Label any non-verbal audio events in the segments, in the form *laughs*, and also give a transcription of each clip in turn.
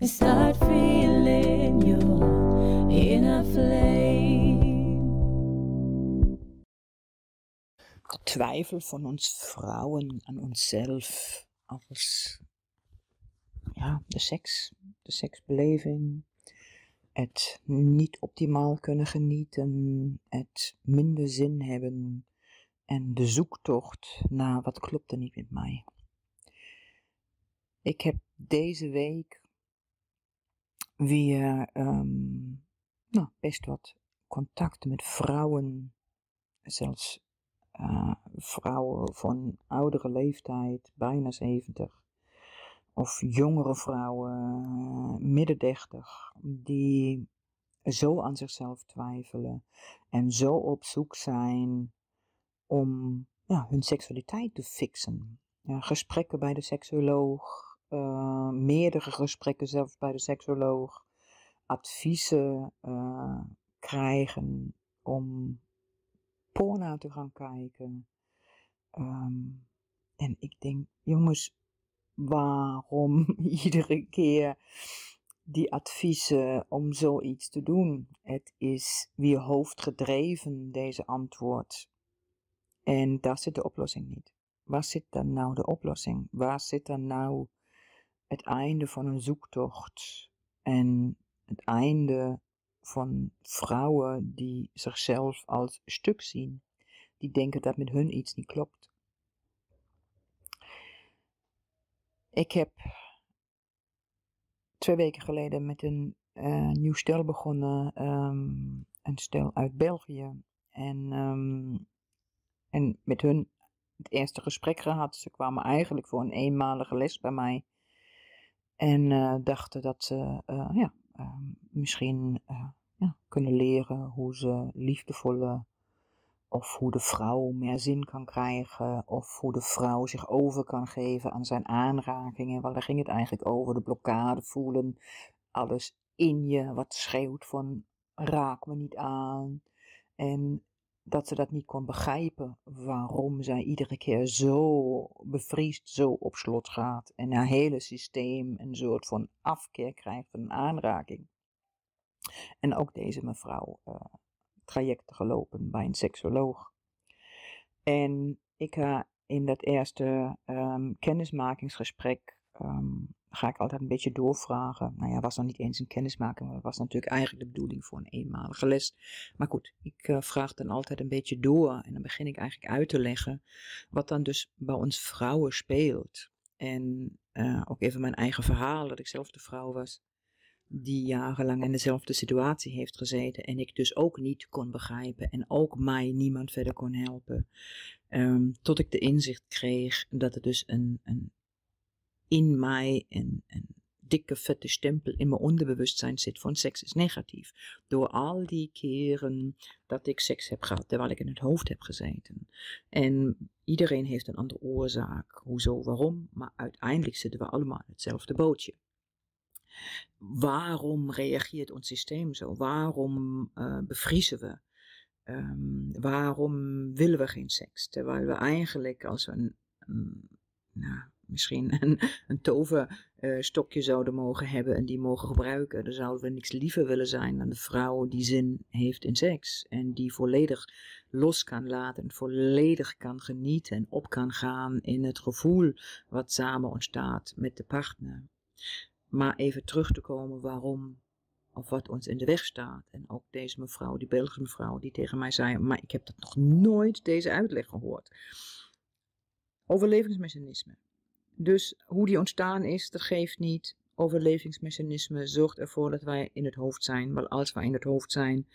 and start feeling your inner flame. twijfel van ons vrouwen aan onszelf als ja, de seks, de seksbeleving, het niet optimaal kunnen genieten, het minder zin hebben en de zoektocht naar wat klopt er niet met mij. Ik heb deze week weer ehm, nou, best wat contacten met vrouwen, zelfs eh, vrouwen van oudere leeftijd, bijna 70, of jongere vrouwen, midden 30, die zo aan zichzelf twijfelen en zo op zoek zijn om ja, hun seksualiteit te fixen. Ja, gesprekken bij de seksuoloog, eh, meerdere gesprekken zelfs bij de seksuoloog, adviezen eh, krijgen om porno te gaan kijken. Ehm, en ik denk, jongens, waarom *laughs* iedere keer die adviezen om zoiets te doen? Het is weer hoofdgedreven, deze antwoord. En daar zit de oplossing niet. Waar zit dan nou de oplossing? Waar zit dan nou het einde van een zoektocht? En het einde van vrouwen die zichzelf als stuk zien, die denken dat met hun iets niet klopt. Ik heb twee weken geleden met een uh, nieuw stel begonnen, um, een stel uit België. En, um, en met hun het eerste gesprek gehad. Ze kwamen eigenlijk voor een eenmalige les bij mij. En uh, dachten dat ze uh, ja, Ehm, misschien uh, ja, kunnen leren hoe ze liefdevolle of hoe de vrouw meer zin kan krijgen, of hoe de vrouw zich over kan geven aan zijn aanrakingen. Want daar ging het eigenlijk over, de blokkade voelen, alles in je wat schreeuwt van raak me niet aan. En dat ze dat niet kon begrijpen, waarom zij iedere keer zo bevriest, zo op slot gaat en haar hele systeem een soort van afkeer krijgt een aanraking. En ook deze mevrouw uh, trajecten gelopen bij een seksoloog. En ik ga in dat eerste um, kennismakingsgesprek um, ga ik altijd een beetje doorvragen. Nou ja, was dan niet eens een kennismaking, maar dat was natuurlijk eigenlijk de bedoeling voor een eenmalige les. Maar goed, ik uh, vraag dan altijd een beetje door en dan begin ik eigenlijk uit te leggen wat dan dus bij ons vrouwen speelt. En uh, ook even mijn eigen verhaal, dat ik zelf de vrouw was die jarenlang in dezelfde situatie heeft gezeten en ik dus ook niet kon begrijpen en ook mij niemand verder kon helpen. Um, tot ik de inzicht kreeg dat het dus een, een in mij een, een dikke vette stempel in mijn onderbewustzijn zit van seks is negatief. Door al die keren dat ik seks heb gehad, terwijl ik in het hoofd heb gezeten. En iedereen heeft een andere oorzaak, hoezo, waarom, maar uiteindelijk zitten we allemaal in hetzelfde bootje. Waarom reageert ons systeem zo? Waarom uh, bevriezen we? Um, waarom willen we geen seks? Terwijl we eigenlijk als een nou, misschien *laughs* een, een toverstokje zouden mogen hebben en die mogen gebruiken. Dan zouden we niks liever willen zijn dan de vrouw die zin heeft in seks. En die volledig los kan laten en volledig kan genieten en op kan gaan in het gevoel wat samen ontstaat met de partner. Maar even terug te komen waarom of wat ons in de weg staat. En ook deze mevrouw, die Belgische mevrouw, die tegen mij zei, maar ik heb dat nog nooit deze uitleg gehoord. Overlevingsmechanismen. Dus hoe die ontstaan is, dat geeft niet. Overlevingsmechanisme zorgt ervoor dat wij in het hoofd zijn. Want als wij in het hoofd zijn,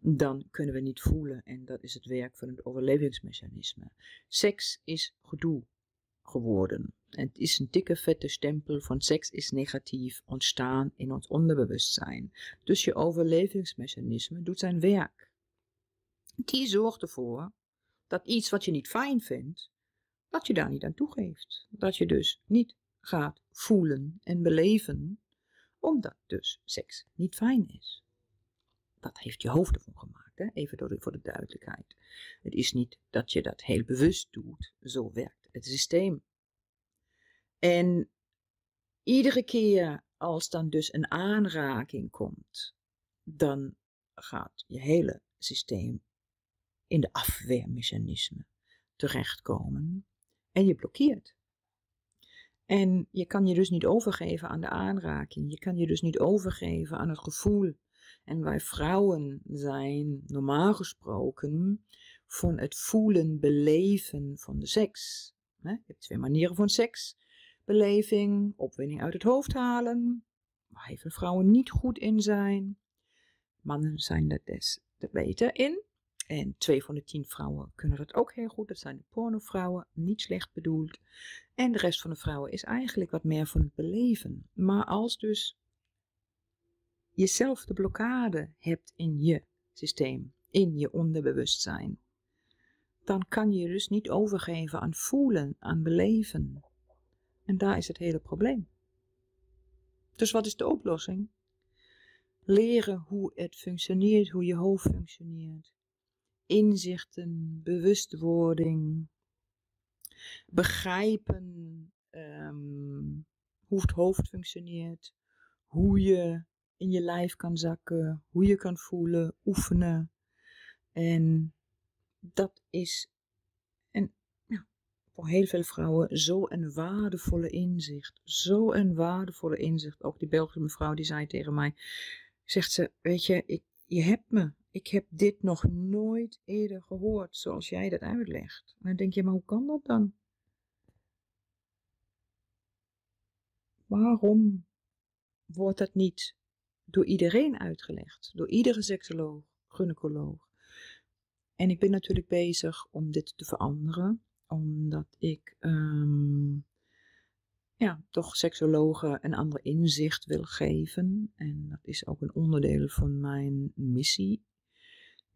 dan kunnen we niet voelen. En dat is het werk van het overlevingsmechanisme. Seks is gedoe. geworden. Het is een dikke vette stempel van seks is negatief ontstaan in ons onderbewustzijn. Dus je overlevingsmechanisme doet zijn werk. Die zorgt ervoor dat iets wat je niet fijn vindt, dat je daar niet aan toegeeft. Dat je dus niet gaat voelen en beleven, omdat dus seks niet fijn is. Dat heeft je hoofd ervan gemaakt, hè? even voor de duidelijkheid. Het is niet dat je dat heel bewust doet, zo werkt het systeem. En iedere keer als dan dus een aanraking komt, dan gaat je hele systeem in de afweermechanisme terechtkomen en je blokkeert. En je kan je dus niet overgeven aan de aanraking. Je kan je dus niet overgeven aan het gevoel. En wij vrouwen zijn normaal gesproken van het voelen, beleven van de seks. Je hebt twee manieren van seks. Beleving, opwinding uit het hoofd halen, waar heel veel vrouwen niet goed in zijn. Mannen zijn er des te beter in. En twee van de tien vrouwen kunnen dat ook heel goed. Dat zijn de pornovrouwen, niet slecht bedoeld. En de rest van de vrouwen is eigenlijk wat meer van het beleven. Maar als dus jezelf de blokkade hebt in je systeem, in je onderbewustzijn, dan kan je je dus niet overgeven aan voelen, aan beleven. En daar is het hele probleem. Dus wat is de oplossing? Leren hoe het functioneert, hoe je hoofd functioneert. Inzichten, bewustwording, begrijpen um, hoe het hoofd functioneert, hoe je in je lijf kan zakken, hoe je kan voelen, oefenen. En dat is een, ja, voor heel veel vrouwen zo een waardevolle inzicht. Zo een waardevolle inzicht. Ook die Belgische mevrouw die zei tegen mij, zegt ze, weet je, ik, je hebt me. Ik heb dit nog nooit eerder gehoord zoals jij dat uitlegt. En dan denk je, maar hoe kan dat dan? Waarom wordt dat niet door iedereen uitgelegd? Door iedere seksoloog, gynaecoloog, en ik ben natuurlijk bezig om dit te veranderen, omdat ik um, ja, toch seksologen een ander inzicht wil geven. En dat is ook een onderdeel van mijn missie.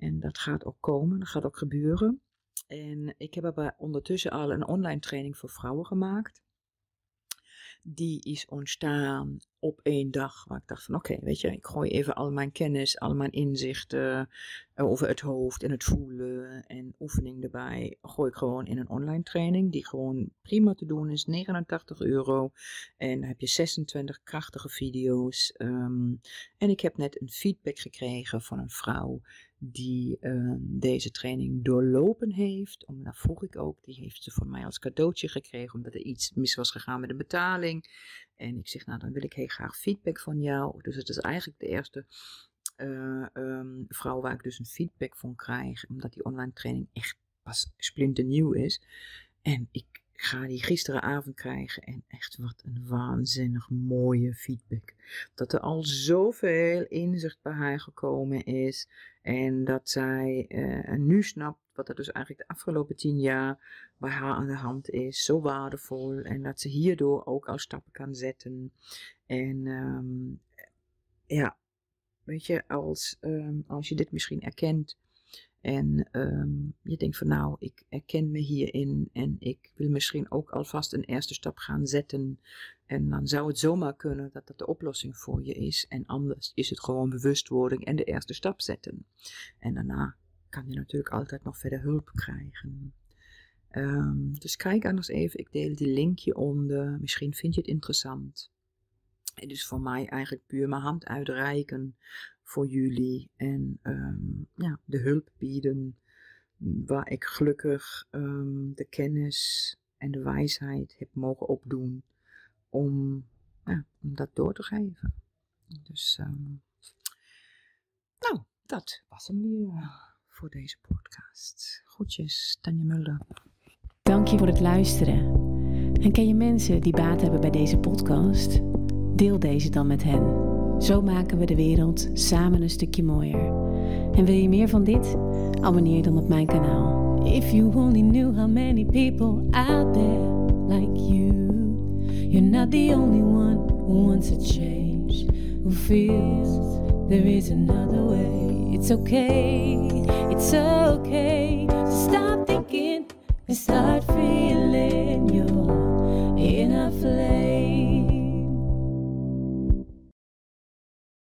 En dat gaat ook komen, dat gaat ook gebeuren. En ik heb er ondertussen al een online training voor vrouwen gemaakt die is ontstaan op één dag. Waar ik dacht van oké, weet je, ik gooi even al mijn kennis, al mijn inzichten eh, over het hoofd en het voelen en oefening erbij. Gooi ik gewoon in een online training die gewoon prima te doen is. 89 euro. En dan heb je 26 krachtige video's. Ehm, en ik heb net een feedback gekregen van een vrouw die ehm, deze training doorlopen heeft. Om, daar vroeg ik ook, die heeft ze van mij als cadeautje gekregen, omdat er iets mis was gegaan met de betaling. En ik zeg, nou dan wil ik heel graag feedback van jou. Dus het is eigenlijk de eerste uh, um, vrouw waar ik dus een feedback van krijg, omdat die online training echt pas splinternieuw is. En ik ga die gisteravond krijgen en echt wat een waanzinnig mooie feedback. Dat er al zoveel inzicht bij haar gekomen is en dat zij uh, nu snapt wat er dus eigenlijk de afgelopen tien jaar bij haar aan de hand is. Zo waardevol en dat ze hierdoor ook al stappen kan zetten. En um, ja, weet je, als, um, als je dit misschien erkent en um, je denkt van nou, ik herken me hierin en ik wil misschien ook alvast een eerste stap gaan zetten. En dan zou het zomaar kunnen dat dat de oplossing voor je is. En anders is het gewoon bewustwording en de eerste stap zetten. En daarna kan je natuurlijk altijd nog verder hulp krijgen. Um, dus kijk anders even, ik deel die linkje onder. Misschien vind je het interessant. Het is voor mij eigenlijk puur mijn hand uitreiken voor jullie en ja, de hulp bieden waar ik gelukkig um, de kennis en de wijsheid heb mogen opdoen om, ja, om dat door te geven. Dus, um, nou, dat was hem weer voor deze podcast. Groetjes, Tanja Mulder. Dank je voor het luisteren. En ken je mensen die baat hebben bij deze podcast? Deel deze dan met hen. Zo maken we de wereld samen een stukje mooier. En wil je meer van dit? Abonneer dan op mijn kanaal. If you only knew how many people out there like you. You're not the only one who wants a change, who feels there is another way. It's okay, it's okay to stop thinking and start feeling your inner flame.